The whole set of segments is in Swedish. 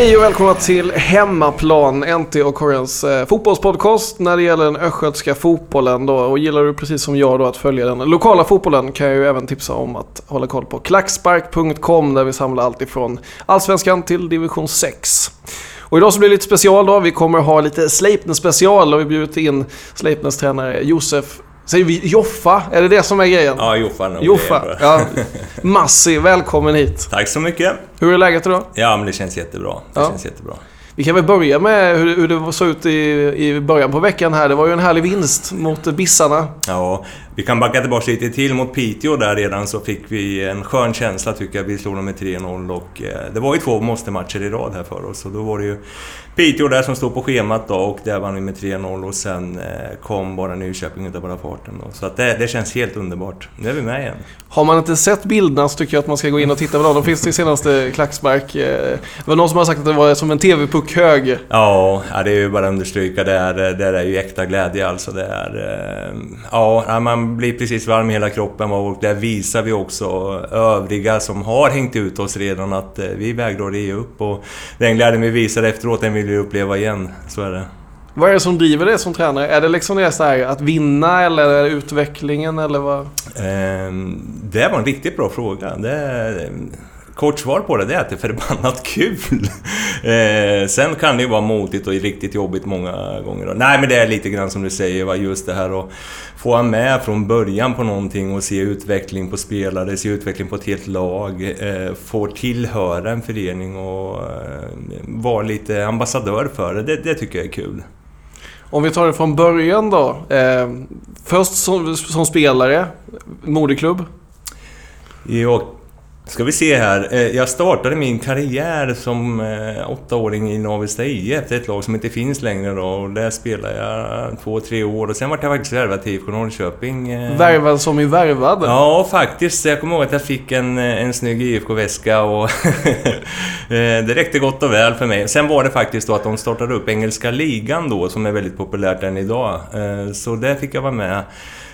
Hej och välkomna till Hemmaplan, NT och Korrens eh, fotbollspodcast när det gäller den östgötska fotbollen. Då. Och gillar du precis som jag då att följa den lokala fotbollen kan jag ju även tipsa om att hålla koll på klackspark.com där vi samlar allt ifrån allsvenskan till division 6. Och idag så blir det lite special då. Vi kommer ha lite Sleipner special och vi bjudit in Sleipners tränare Josef Säger vi Joffa? Är det det som är grejen? Ja, Joffa. nog. Joffa, ja. Massi, välkommen hit. Tack så mycket. Hur är läget idag? Ja, men det känns jättebra. Det Ja. känns jättebra. Vi kan väl börja med hur, hur det såg ut i, i början på veckan här. Det var ju en härlig vinst mot Bissarna. Ja, vi kan backa tillbaka lite till mot Piteå där redan så fick vi en skön känsla tycker jag. Vi slog dem med 3-0 och eh, det var ju två måste-matcher i rad här för oss. Och då var det ju Piteå där som stod på schemat då och där vann vi med 3-0 och sen eh, kom bara Nyköping utav bara farten då. Så att det, det känns helt underbart. Nu är vi med igen. Har man inte sett bilderna så tycker jag att man ska gå in och titta på dem. De finns i senaste Klackspark. Eh, Det var någon som har sagt att det var som en TV-puck hög. Ja, det är ju bara att understryka. Det är, det är ju äkta glädje alltså. Det är, ja, man blir precis varm i hela kroppen och där visar vi också övriga som har hängt ut oss redan att eh, vi vägrar ge upp. Och den glädjen vi visar efteråt, den vill vi uppleva igen. Så är det. Vad är det som driver det som tränare? Är det liksom det så här att vinna eller är det utvecklingen eller vad? Ehm, Det var en riktigt bra fråga. Det, kort svar på det, det är att det är förbannat kul. Eh, sen kan det ju vara motigt och riktigt jobbigt många gånger. då. Nej, men det är lite grann som du säger, va, just det här att få vara med från början på någonting och se utveckling på spelare, se utveckling på ett helt lag, eh, få tillhöra en förening och eh, vara lite ambassadör för det. det. Det tycker jag är kul. Om vi tar det från början då. Eh, först som, som spelare, moderklubb. Jag ska vi se här. Eh, Jag startade min karriär som eh, åttaåring i Navestad IF, ett lag som inte finns längre då. Och där spelade jag två, tre år och sen var jag faktiskt värvad till IFK Norrköping. eh, Värvad som i värvad. Ja, faktiskt. Jag kommer ihåg att jag fick en, en snygg IFK-väska och det räckte gott och väl för mig. Sen var det faktiskt då att de startade upp Engelska ligan då, som är väldigt populärt än idag. Så där fick jag vara med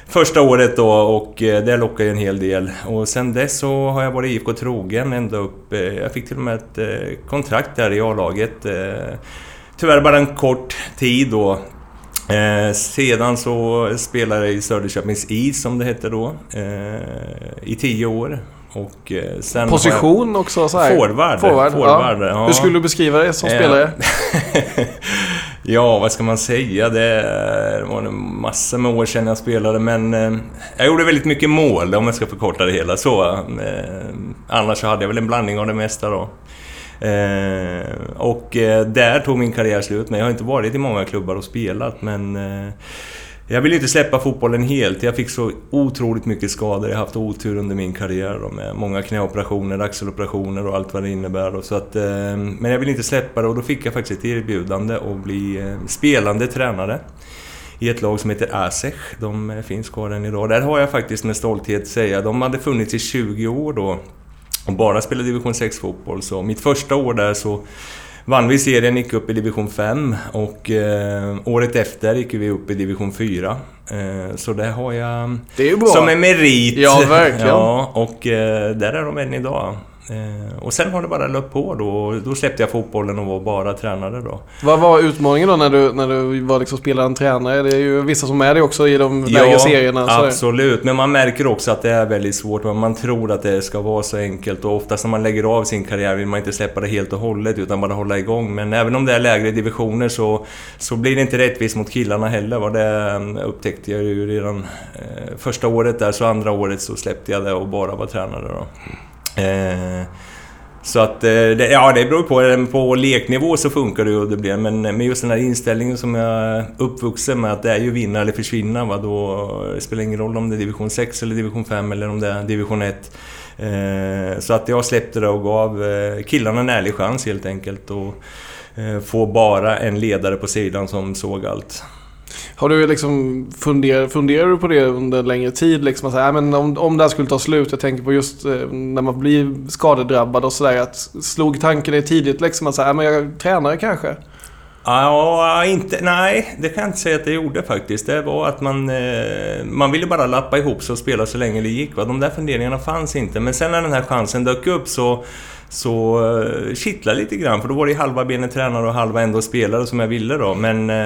första året då och eh, det lockade ju en hel del. Och sen dess så har jag varit IFK trogen ända upp... eh, Jag fick till och med ett eh, kontrakt där i A-laget. Tyvärr bara en kort tid då. Sedan så spelade jag i Söderköpings Is som det hette då. I tio år. Och sen Position också så här. Forward. Forward, forward ja. ja. Hur skulle du beskriva det som spelare? ja, vad ska man säga? Det var en massa med år sedan jag spelade, men eh, jag gjorde väldigt mycket mål, om jag ska förkorta det hela så. Eh, annars så hade jag väl en blandning av det mesta då. Eh, och där tog min karriär slut, men jag har inte varit i många klubbar och spelat, men jag vill inte släppa fotbollen helt. Jag fick så otroligt mycket skador. Jag har haft otur under min karriär då, med många knäoperationer, axeloperationer och allt vad det innebär. Då. så att, eh, men jag vill inte släppa det och då fick jag faktiskt ett erbjudande att bli eh, spelande tränare i ett lag som heter Asech. De eh, finns kvar än idag. Där har jag faktiskt med stolthet säga, de hade funnits i 20 år då och bara spelade division 6-fotboll. Så mitt första år där så vann vi serien, gick upp i division 5 och eh, året efter gick vi upp i division 4. Eh, så det har jag Det som en merit. Ja, verkligen. Ja, och eh, där är de än idag. Eh, och sen har det bara löpt på då. Då släppte jag fotbollen och var bara tränare då. Vad var utmaningen då när du, när du var liksom spelande tränare? Det är ju vissa som är det också i de lägre serierna. Så här. absolut. Men man märker också att det är väldigt svårt. Man tror att det ska vara så enkelt. Och oftast när man lägger av sin karriär vill man inte släppa det helt och hållet utan bara hålla igång. Men även om det är lägre divisioner så, så blir det inte rättvist mot killarna heller. Va? Det eh, upptäckte jag ju redan eh, första året där. Så andra året så släppte jag det och bara var tränare då. Eh, så att, eh, det, ja det beror på. På leknivå så funkar det ju och det blir men just den här inställningen som jag är uppvuxen med att det är ju vinna eller försvinna. Va? Då det spelar ingen roll om det är division 6 eller division 5 eller om det är division 1. Eh, så att jag släppte det och gav eh, killarna en ärlig chans helt enkelt. Och eh, få bara en ledare på sidan som såg allt. Har du liksom funderat, funderar du på det under en längre tid? Liksom, alltså, att säga, men om, om det här skulle ta slut, jag tänker på just eh, när man blir skadedrabbad och sådär. Att slog tanken dig tidigt liksom att säga, men jag tränare kanske? Ja, inte... Nej, det kan jag inte säga att det gjorde faktiskt. Det var att man... Eh, man ville bara lappa ihop sig och spela så länge det gick. Va? De där funderingarna fanns inte. Men sen när den här chansen dök upp så så uh, kittlade lite grann för då var det halva benet tränare och halva ändå spelare som jag ville då. Men uh,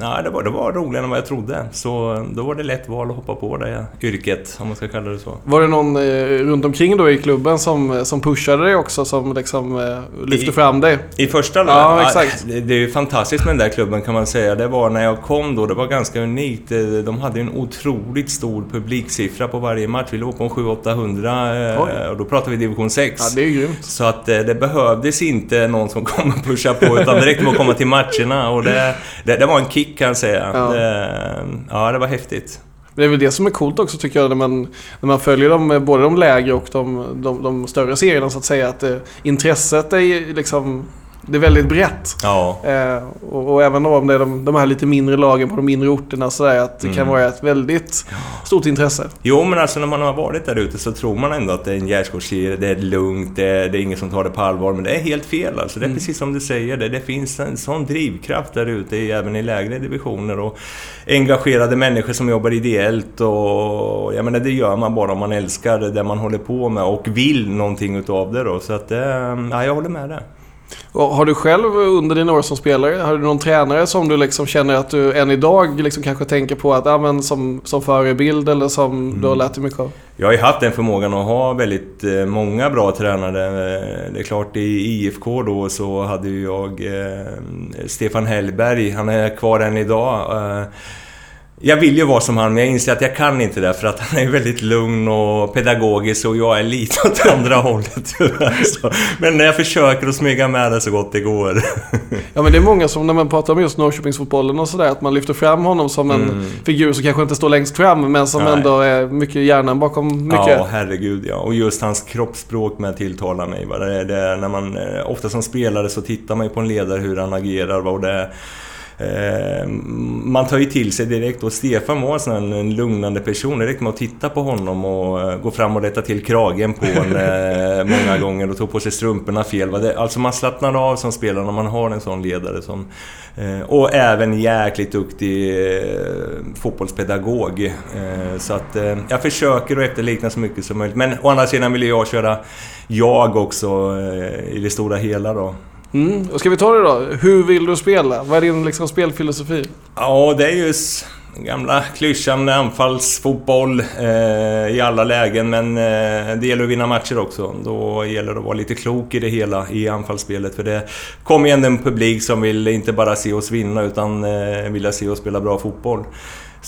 ja, det, var, det var roligare än vad jag trodde. Så då var det lätt val att hoppa på det yrket, om man ska kalla det så. Var det någon eh, runt omkring då i klubben som, som pushade dig också, som liksom eh, lyfte I, fram dig? I första då? Ja, exakt. Det, det är ju fantastiskt med den där klubben kan man säga. Det var när jag kom då, det var ganska unikt. De hade en otroligt stor publiksiffra på varje match. Vi låg på 700-800 och då pratar vi division 6. Ja, det är grymt. Så att eh, det behövdes inte någon som kom och pushade på utan direkt med att komma till matcherna och det, det, det var en kick kan jag säga. Ja. Det, ja, det var häftigt. Det är väl det som är coolt också tycker jag när man, när man följer dem, både de lägre och de, de, de större serierna så att säga. Att eh, intresset är liksom det är väldigt brett. Ja. Eh, och, och, även om det är de, de här lite mindre lagen på de mindre orterna så där, att det mm. kan vara ett väldigt stort intresse. Jo, men alltså när man har varit där ute så tror man ändå att det är en gärdsgårdsserie, det är lugnt, det är, det är ingen som tar det på allvar. Men det är helt fel alltså. Det är mm. precis som du säger, det, det finns en sån drivkraft där ute, även i lägre divisioner. Och engagerade människor som jobbar ideellt och jag menar, det gör man bara om man älskar det man håller på med och vill någonting utav det då. Så att, eh, ja, jag håller med där. Och har du själv under dina år som spelare, har du någon tränare som du liksom känner att du än idag liksom kanske tänker på att, ja, men som, som förebild eller som mm. du har lärt dig mycket av? Jag har ju haft den förmågan att ha väldigt eh, många bra tränare. Eh, det är klart i IFK då så hade jag eh, Stefan Hellberg, han är kvar än idag. Jag vill ju vara som han, men jag inser att jag kan inte det för att han är väldigt lugn och pedagogisk och jag är lite åt andra hållet Men när jag försöker att smyga med det så gott det går. Ja men det är många som när man pratar om just Norrköpingsfotbollen och sådär, att man lyfter fram honom som en mm. figur som kanske inte står längst fram, men som Nej. ändå är mycket hjärnan bakom mycket. Ja, herregud ja. Och just hans kroppsspråk med tilltalar mig. Det är, det är när man, eh, ofta som spelare så tittar man ju på en ledare hur han agerar. Och det är, Eh, man tar ju till sig direkt och Stefan var en, en lugnande person. direkt med att titta på honom och uh, gå fram och rätta till kragen på en uh, många gånger och tog på sig strumporna fel. Alltså man slappnar av som spelare när man har en sån ledare som... Och även jäkligt duktig fotbollspedagog. så att jag försöker att efterlikna så mycket som möjligt. Men å andra sidan vill jag köra jag också i det stora hela då. Mm. Och ska vi ta det då? Hur vill du spela? Vad är din liksom, spelfilosofi? Ja, det är ju den gamla klyschan anfallsfotboll eh, i alla lägen, men eh, det gäller att vinna matcher också. Då gäller det att vara lite klok i det hela, i anfallsspelet. För det kommer ju ändå en publik som vill inte bara se oss vinna, utan eh, vill se oss spela bra fotboll.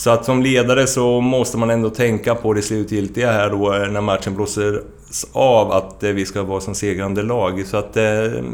Så att som ledare så måste man ändå tänka på det slutgiltiga här då när matchen blåser av att eh, vi ska vara som segrande lag. Så att eh,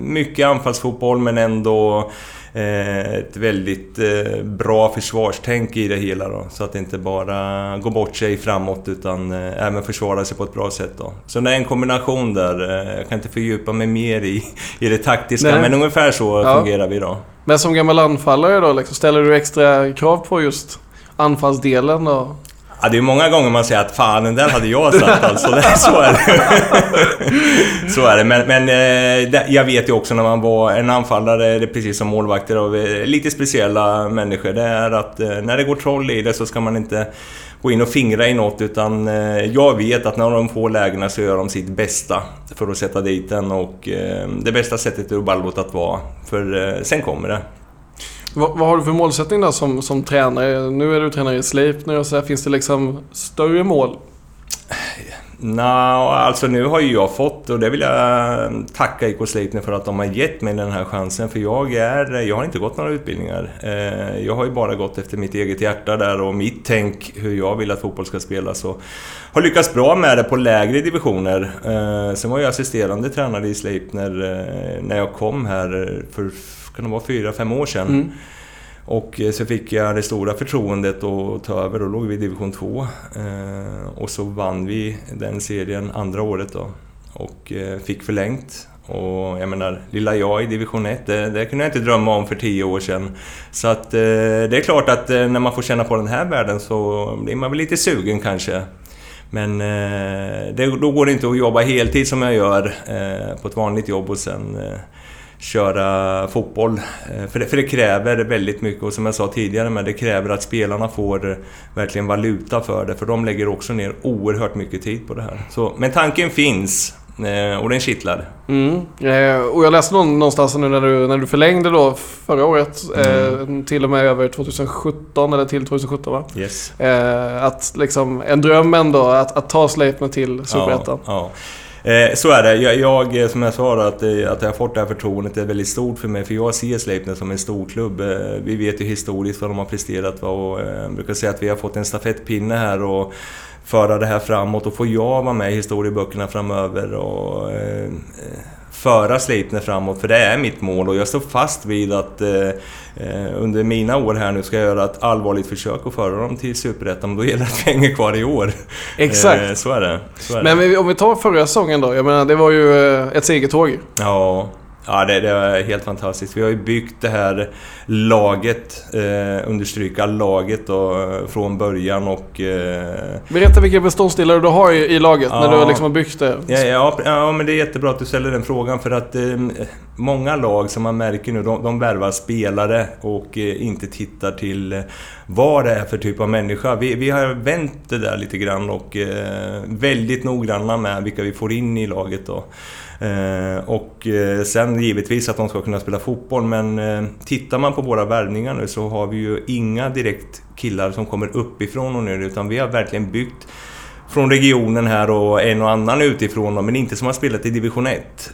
mycket anfallsfotboll men ändå eh, ett väldigt bra försvarstänk i det hela då. Så att det inte bara går bort sig framåt utan även försvara sig på ett bra sätt då. Så det är en kombination där. Jag kan inte fördjupa mig mer i, i det taktiska Nej. men ungefär så ja. fungerar vi då. Men som gammal anfallare då, liksom, ställer du extra krav på just anfallsdelen? då? Ja, det är många gånger man säger att fan, den där hade jag satt alltså. så är det. så är det. Men, men eh, jag vet ju också när man var en anfallare, det är precis som målvakter och lite speciella människor. Det är att eh, när det går troll i det så ska man inte gå in och fingra i något utan eh, jag vet att när de får lägena så gör de sitt bästa för att sätta dit den och eh, det bästa sättet är att bara låta vara. För sen kommer det. Vad, vad, har du för målsättning då som, som tränare? Nu är du tränare i Sleipner och så här, Finns det liksom större mål? Nej, no, alltså nu har ju jag fått, och det vill jag eh, tacka IK Sleipner för att de har gett mig den här chansen. För jag är, jag har inte gått några utbildningar. Eh, jag har ju bara gått efter mitt eget hjärta där och mitt tänk hur jag vill att fotboll ska spelas. Och har lyckats bra med det på lägre divisioner. Eh, sen var jag assisterande tränare i Sleipner när jag kom här för kan det vara, fyra, fem år sedan. Mm. Och eh, så fick jag det stora förtroendet att ta över, då låg vi i division 2. Eh, och så vann vi den serien andra året då. Och eh, fick förlängt. Och jag menar, lilla jag i division 1, det, det kunde jag inte drömma om för tio år sedan. Så att det är klart att när man får känna på den här världen så blir man väl lite sugen kanske. Men det, då går det inte att jobba heltid som jag gör på ett vanligt jobb och sen köra fotboll. Eh, för det, för det kräver väldigt mycket och som jag sa tidigare, men det kräver att spelarna får verkligen valuta för det, för de lägger också ner oerhört mycket tid på det här. Så, men tanken finns. Eh, och den kittlar. Mm. Eh, och jag läste någonstans nu när du, när du förlängde då förra året, mm. eh, till och med över 2017, eller till 2017 va? Yes. Eh, att liksom, en dröm ändå att, att ta Sleipner till Superettan. Ja, ja. Eh, så är det. Jag, jag, eh, som jag sa, att, eh, att jag har fått det här förtroendet är väldigt stort för mig. För jag ser Sleipner som en stor klubb. Eh, vi vet ju historiskt vad de har presterat. Och jag brukar säga att vi har fått en stafettpinne här. Och föra det här framåt och få jag vara med i historieböckerna framöver och eh, föra Sleipner framåt, för det är mitt mål och jag står fast vid att eh, eh under mina år här nu ska jag göra ett allvarligt försök att föra dem till Superettan, men då gäller det att vi hänger kvar i år. Exakt. Eh, så är det. Så är men det. om vi tar förra säsongen då, jag menar det var ju eh, ett segertåg. Ja. Ja, det, det är helt fantastiskt. Vi har ju byggt det här laget, eh, understryka laget då, från början och... Eh... Berätta vilka beståndsdelar du har i, i laget ja, när du liksom har byggt det. Ja, ja, ja, men det är jättebra att du ställer den frågan för att eh, många lag som man märker nu, de, de värvar spelare och eh, inte tittar till eh, vad det är för typ av människa. Vi, vi har vänt det där lite grann och eh, väldigt noggranna med vilka vi får in i laget då. Eh, och eh, sen givetvis att de ska kunna spela fotboll, men eh, tittar man på våra värvningar nu så har vi ju inga direkt killar som kommer uppifrån och ner, utan vi har verkligen byggt från regionen här och en och annan utifrån men inte som har spelat i division 1.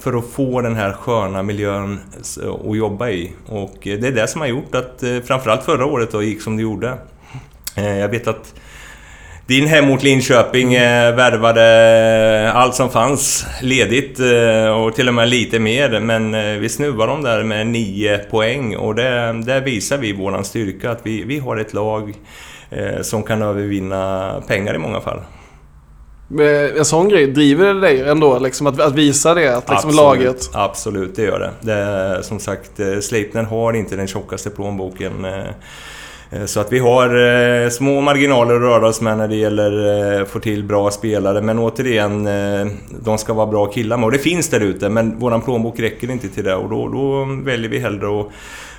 för att få den här sköna miljön att jobba i. Och det är det som har gjort att framförallt förra året då gick som det gjorde. jag vet att din hemort Linköping eh, värvade allt som fanns ledigt eh, och till och med lite mer. Men eh, vi snuvade dem där med nio poäng och det, där visar vi vår styrka. Att vi, vi har ett lag eh, som kan övervinna pengar i många fall. En sån grej, driver det dig ändå liksom, att, att visa det? Att, liksom, absolut, laget... absolut, det gör det. det som sagt, eh, Sleipner har inte den tjockaste plånboken. Eh, Eh, Eh, så att vi har eh, små marginaler att röra oss med när det gäller att få till bra spelare. Men återigen, eh, de ska vara bra killar med. Och det finns där ute, men våran plånbok räcker inte till det. Och då, då väljer vi hellre att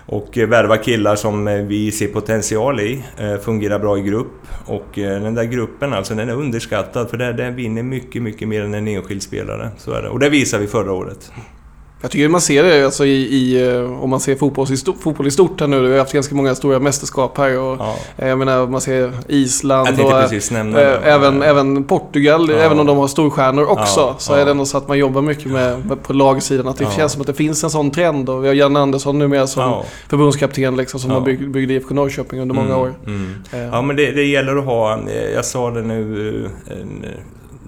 och eh, värva killar som vi ser potential i, fungerar bra i grupp. Och den där gruppen alltså, den är underskattad för där, där vinner mycket, mycket mer än en enskild spelare. Så är det. Och det visar vi förra året. Jag tycker man ser det alltså i, i eh, om man ser fotboll i, stort, fotboll i stort här nu. Vi har haft ganska många stora mästerskap här. Och, ja. Eh, jag menar, man ser Island och äh, även, ja. även Portugal, ja. även om de har storstjärnor också. Så är det ändå så att man jobbar mycket med, med på lagsidan. Att det känns som att det finns en sån trend. Och vi har Jan Andersson numera som ja. förbundskapten liksom, som har byggt, byggt IFK Norrköping under många mm, år. Mm. Ja, men det, det, gäller att ha, jag sa det nu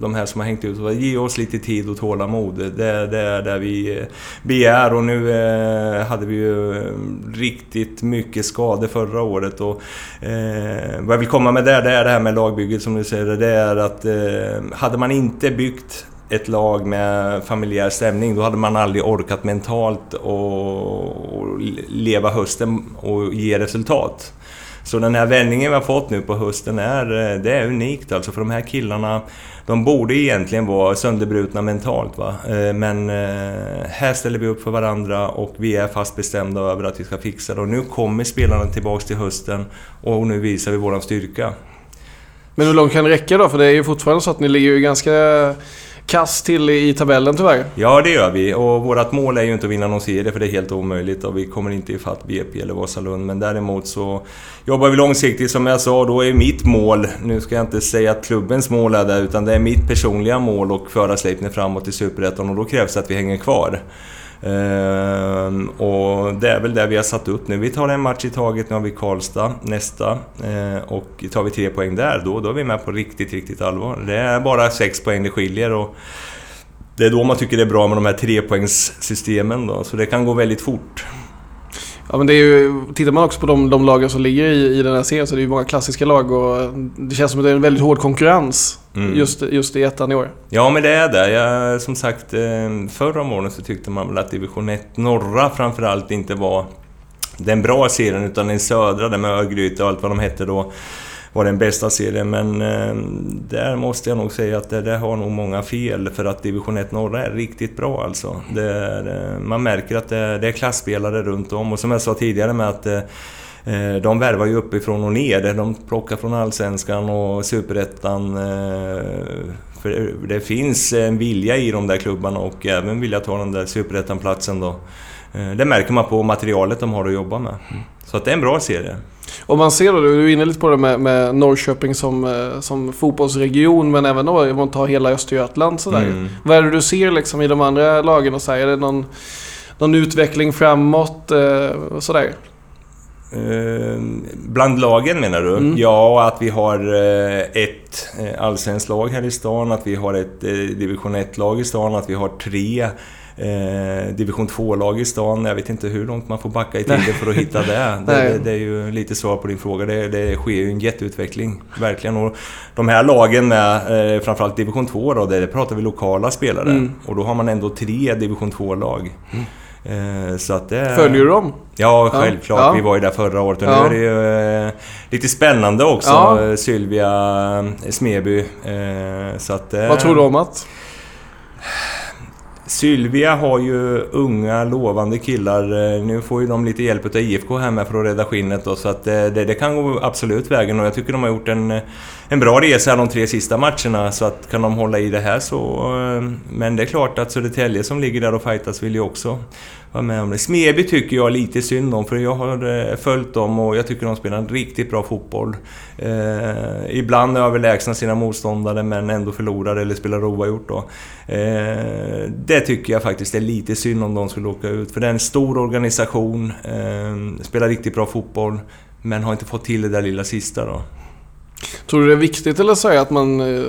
de här som har hängt ut. Ge oss lite tid och tålamod. Det, det är det vi begär och nu eh, hade vi ju eh, riktigt mycket skador förra året. Och, eh, vad jag vill komma med där, det är det här med lagbygget som du säger. Det är att eh, hade man inte byggt ett lag med familjär stämning, då hade man aldrig orkat mentalt och leva hösten och ge resultat. Så den här vändningen vi har fått nu på hösten är, eh, det är unikt alltså för de här killarna de borde egentligen vara sönderbrutna mentalt. Va? Eh, men eh, här ställer vi upp för varandra och vi är fast bestämda över att vi ska fixa det. Och nu kommer spelarna tillbaks till hösten och nu visar vi våran styrka. Men hur långt kan det räcka då? För det är ju fortfarande så att ni ligger ju ganska kast till i tabellen tyvärr. Ja, det gör vi. Och vårt mål är ju inte att vinna någon serie, för det är helt omöjligt. Och vi kommer inte ifatt BP eller Vasalund. Men däremot så jobbar vi långsiktigt, som jag sa. Då är mitt mål, nu ska jag inte säga att klubbens mål är det, utan det är mitt personliga mål att föra Sleipner framåt i Superettan. Och då krävs det att vi hänger kvar. Ehm, och det är väl det vi har satt upp nu. Vi tar en match i taget, nu har vi Karlstad nästa. Ehm, och tar vi tre poäng där, då, då är vi med på riktigt, riktigt allvar. Det är bara sex poäng det skiljer. Och det är då man tycker det är bra med de här trepoängssystemen då, så det kan gå väldigt fort. Ja, men det är ju, tittar man också på de, de lagen som ligger i, i den här serien så är det ju många klassiska lag och det känns som att det är en väldigt hård konkurrens mm. just, just i ettan i år. Ja, men det är det. Jag, som sagt, eh, förra månaden så tyckte man väl att division 1 norra framförallt inte var den bra serien utan den södra, den med Örgryte och allt vad de hette då var den bästa serien, men eh, där måste jag nog säga att det, det har nog många fel för att division 1 norra är riktigt bra alltså. Det, eh, man märker att det, det är klassspelare runt om och som jag sa tidigare med att eh, eh de värvar ju uppifrån och ner. De plockar från Allsvenskan och Superettan eh, För det finns en vilja i de där klubbarna och även vilja ta den där superettan-platsen då. Det märker man på materialet de har att jobba med. Så att det är en bra serie. Om man ser då, du är inne lite på det med, med Norrköping som, eh, som fotbollsregion men även då om man tar hela Östergötland sådär. Mm. Vad är det du ser liksom i de andra lagen och så Är det någon, någon utveckling framåt och sådär? Eh, bland lagen menar du? Mm. Ja, att vi har eh, ett eh, allsvenskt lag här i stan, att vi har ett division 1-lag i stan, att vi har tre eh, division 2-lag i stan. Jag vet inte hur långt man får backa i tiden för att hitta det. Det, det. det, är ju lite svar på din fråga. Det, det sker ju en jätteutveckling, verkligen. Och de här lagen med eh, framförallt division 2 då, där pratar vi lokala spelare. Mm. Och då har man ändå tre division 2-lag. Mm. Eh, det... Följer du dem? Ja, självklart. Ja. Vi var ju där förra året och ja. nu är det ju eh, lite spännande också. Ja. Sylvia eh, Smeby. Så att, Vad tror du om att? Sylvia har ju unga lovande killar. Eh, nu får ju de lite hjälp av IFK här med för att rädda skinnet då, så att eh, det, det, kan gå absolut vägen och jag tycker de har gjort en, eh, en bra resa de tre sista matcherna så att kan de hålla i det här så... Men det är klart att Södertälje som ligger där och fightas vill ju också vara med om det. Smeby tycker jag lite synd om, för jag har eh, följt dem och jag tycker de spelar en riktigt bra fotboll. Eh, ibland överlägsna sina motståndare men ändå förlorar eller spelar oavgjort då. Eh, det tycker jag faktiskt är lite synd om de skulle åka ut, för det är en stor organisation, eh, spelar riktigt bra fotboll, men har inte fått till det där lilla sista då. Tror du det är viktigt eller så att man, eh,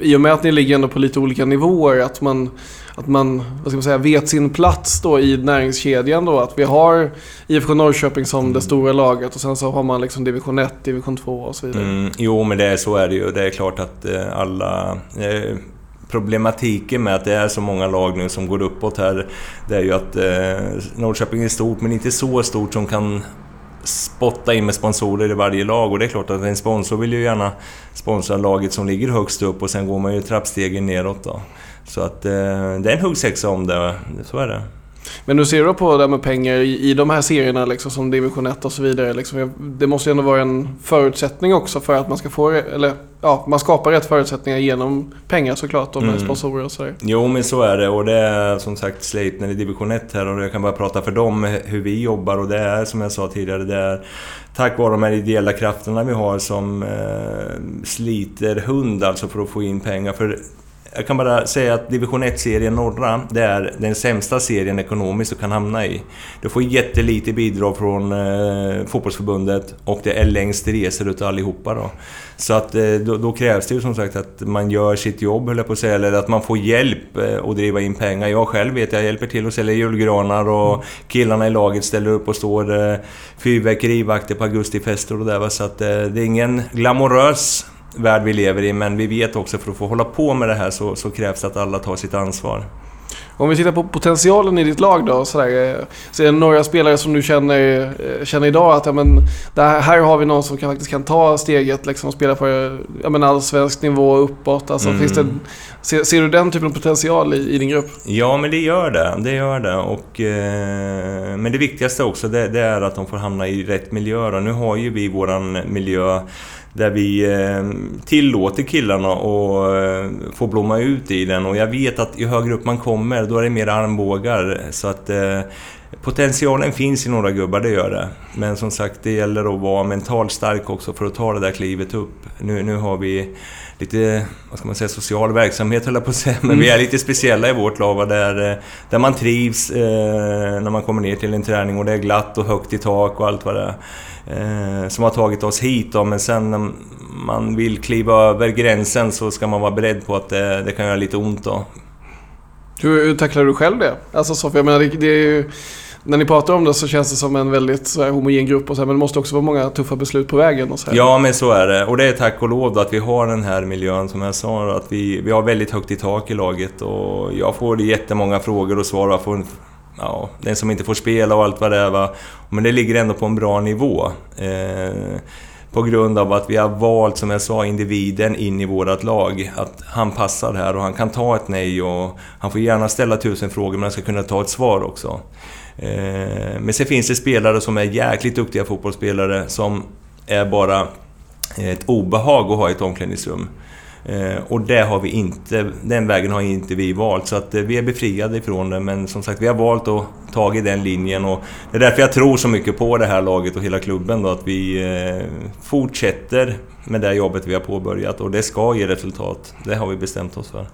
i och med att ni ligger ändå på lite olika nivåer, att man, att man vad ska man säga, vet sin plats då i näringskedjan då? Att vi har IFK Norrköping som mm. det stora laget och sen så har man liksom division 1, division 2 och så vidare. Mm, jo, men det är, så är det ju. Det är klart att eh, alla... Eh, problematiken med att det är så många lag nu som går uppåt här, det är ju att eh, Norrköping är stort, men inte så stort som kan spotta in med sponsorer i varje lag och det är klart att en sponsor vill ju gärna sponsra laget som ligger högst upp och sen går man ju trappstegen neråt då. Så att eh, det är en huggsexa om det, så är det. Men hur ser du på det med pengar i, i de här serierna liksom, som division 1 och så vidare? Liksom, det måste ju ändå vara en förutsättning också för att man ska få, eller ja, man skapar rätt förutsättningar genom pengar såklart och med mm. sponsorer och sådär. Jo, men så är det och det är som sagt Sleipner i division 1 här och jag kan bara prata för dem hur vi jobbar och det är som jag sa tidigare, det är tack vare de här ideella krafterna vi har som eh, sliter hund alltså för att få in pengar. För jag kan bara säga att division 1-serien norra, det är den sämsta serien ekonomiskt du kan hamna i. Du får jättelite bidrag från eh, fotbollsförbundet och det är längst resor utav allihopa då. Så att eh, då, då, krävs det ju som sagt att man gör sitt jobb, höll jag på att säga, eller att man får hjälp eh, att driva in pengar. Jag själv vet, jag hjälper till att sälja julgranar och killarna i laget ställer upp och står eh, fyrverkerivakter på augustifester och där. Så att eh, det är ingen glamorös värld vi lever i, men vi vet också för att få hålla på med det här så, så krävs det att alla tar sitt ansvar. Om vi tittar på potentialen i ditt lag då. Sådär, eh, så är det några spelare som du känner, eh, känner idag att ja, men, här, här har vi någon som kan, faktiskt kan ta steget liksom, och spela på ja, men, allsvensk nivå uppåt. Alltså, mm. finns det, ser, ser, du den typen av potential i, i, din grupp? Ja, men det gör det. Det gör det. Och, eh, men det viktigaste också det, det, är att de får hamna i rätt miljö. Och nu har ju vi våran miljö där vi eh, tillåter killarna att eh, få blomma ut i den och jag vet att ju högre upp man kommer då är det mer armbågar. Så att eh, potentialen finns i några gubbar, det gör det. Men som sagt, det gäller att vara mentalt stark också för att ta det där klivet upp. Nu, nu har vi lite, vad ska man säga, social verksamhet höll jag på att säga. Men mm. vi är lite speciella i vårt lag där, där man trivs eh, när man kommer ner till en träning och det är glatt och högt i tak och allt vad det är eh, som har tagit oss hit då, men sen när man vill kliva över gränsen så ska man vara beredd på att det, det kan göra lite ont då. Hur, hur tacklar du själv det? Alltså Sofia, jag menar, det, det är ju, när ni pratar om det så känns det som en väldigt så här, homogen grupp och så här, men det måste också vara många tuffa beslut på vägen. Och så här. Ja, men så är det. Och det är tack och lov att vi har den här miljön som jag sa. Att vi, vi har väldigt högt i tak i laget och jag får jättemånga frågor och svar. Jag får ja, den som inte får spela och allt vad det är. Va? Men det ligger ändå på en bra nivå. Eh, på grund av att vi har valt, som jag sa, individen in i vårt lag. Att han passar här och han kan ta ett nej och han får gärna ställa tusen frågor men han ska kunna ta ett svar också. Eh, men sen finns det spelare som är jäkligt duktiga fotbollsspelare som är bara ett obehag att ha i ett omklädningsrum. Eh, och det har vi inte, den vägen har inte vi valt, så att eh, vi är befriade ifrån det. Men som sagt, vi har valt att ta i den linjen och det är därför jag tror så mycket på det här laget och hela klubben då, att vi eh, fortsätter med det jobbet vi har påbörjat och det ska ge resultat. Det har vi bestämt oss för.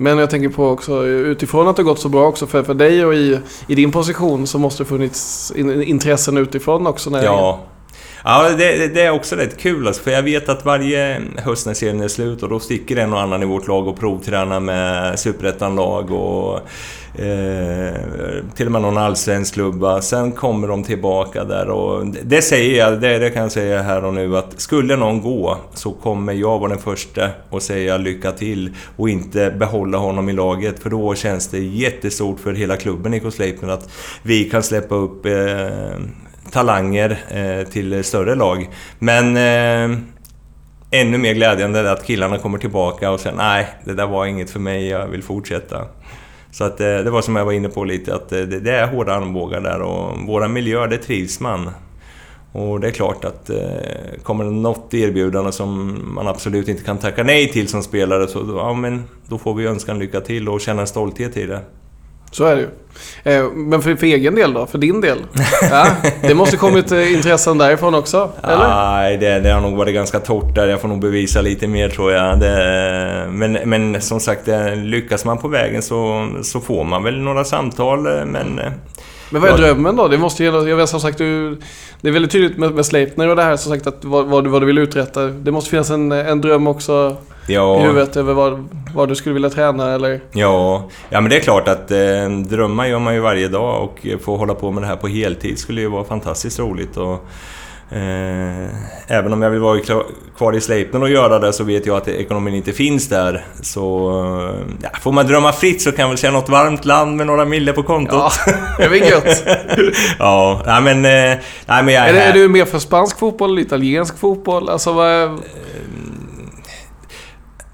Men jag tänker på också utifrån att det gått så bra också för, för dig och i, i din position så måste det funnits intressen utifrån också. När ja, Ja, det, det, är också rätt kul alltså, för jag vet att varje höst när serien är slut och då sticker en och annan i vårt lag och provtränar med superettan-lag och eh, till och med någon allsvensk klubba. Sen kommer de tillbaka där och det säger jag, det, det kan jag säga här och nu att skulle någon gå så kommer jag vara den första och säga lycka till och inte behålla honom i laget för då känns det jättestort för hela klubben i Sleipner att vi kan släppa upp eh, talanger eh, till större lag. Men eh, ännu mer glädjande är att killarna kommer tillbaka och säger nej, det där var inget för mig, jag vill fortsätta. Så att, eh, det var som jag var inne på lite, att eh, det, det är hårda armbågar där och våra miljöer, det trivs man. Och det är klart att eh, kommer det något erbjudande som man absolut inte kan tacka nej till som spelare så ja, men då får vi önska en lycka till och känna en stolthet i det. Så är det ju. Eh, men för, för egen del då? För din del? Ja, det måste kommit eh, intressen därifrån också? Eller? Nej, det, det har nog varit ganska torrt där. Jag får nog bevisa lite mer tror jag. Det, men, men som sagt, lyckas man på vägen så, så får man väl några samtal. Eh, men men vad är drömmen då? Det måste ju, jag vet som sagt, du, det är väldigt tydligt med, med Sleipner och det här som sagt att vad, vad, du, vad du vill uträtta. Det måste finnas en, en dröm också ja. i huvudet över vad, vad du skulle vilja träna eller? Ja, ja men det är klart att eh, drömmar gör man ju varje dag och få hålla på med det här på heltid skulle ju vara fantastiskt roligt. Och, Eh, även om jag vill vara kvar i Sleipner och göra det så vet jag att ekonomin inte finns där. Så ja, får man drömma fritt så kan jag väl säga något varmt land med några mille på kontot. Ja, det är väl gött. ja, nej men... Nej, men jag är, är, är du mer för spansk fotboll eller italiensk fotboll? Alltså vad är...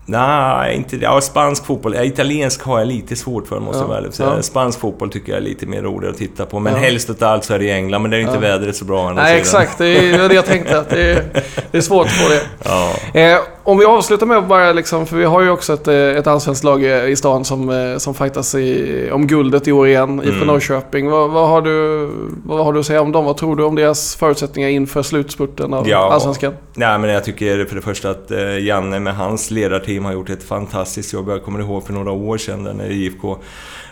Nej, inte det. Ja, spansk fotboll. Italiensk har jag lite svårt för, måste ja, jag säga. Ja. Spansk fotboll tycker jag är lite mer roligare att titta på. Men ja. helst av allt så är det i England, men det är inte ja. vädret så bra Nej, exakt. Det är det jag tänkte. Det är, det är svårt att få det. Ja. Eh, om vi avslutar med bara liksom, för vi har ju också ett, eh, ett allsvenskt lag i stan som, eh, som fightas i, om guldet i år igen, IFK mm. Norrköping. Vad, vad, har du, vad har du att säga om dem? Vad tror du om deras förutsättningar inför slutspurten av ja. allsvenskan? Nej, men jag tycker för det första att Janne med hans ledarteam har gjort ett fantastiskt jobb. Jag kommer ihåg för några år sedan när IFK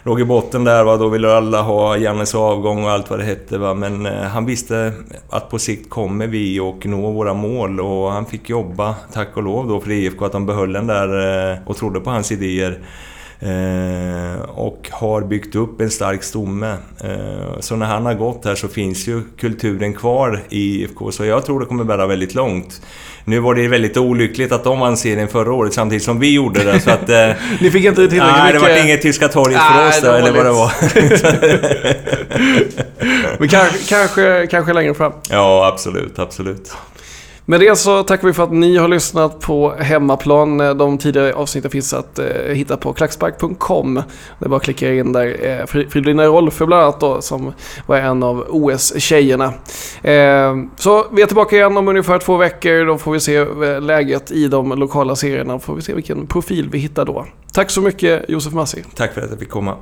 låg i botten där. Va? Då ville alla ha Jannes avgång och allt vad det hette. Va? Men eh, han visste att på sikt kommer vi och nå våra mål och han fick jobba, tack och lov då för IFK, att de behöll den där eh, och trodde på hans idéer. Eh, och har byggt upp en stark stomme. Eh, så när han har gått här så finns ju kulturen kvar i IFK, så jag tror det kommer bära väldigt långt. Nu var det väldigt olyckligt att de vann serien förra året samtidigt som vi gjorde det, så att... Eh, Ni fick inte tillräckligt mycket... Nej, det var inget Tyska torget för oss där, eller vad det var. Men kanske, kanske, kanske längre fram? Ja, absolut, absolut. Med det så tackar vi för att ni har lyssnat på Hemmaplan. De tidigare avsnitten finns att eh, hitta på klackspark.com. Det är bara att klicka in där. Eh, Fridolina Rolfö bland annat då, som var en av OS-tjejerna. Eh, så vi är tillbaka igen om ungefär två veckor. Då får vi se eh, läget i de lokala serierna. Då Får vi se vilken profil vi hittar då. Tack så mycket Josef Massi. Tack för att jag fick komma.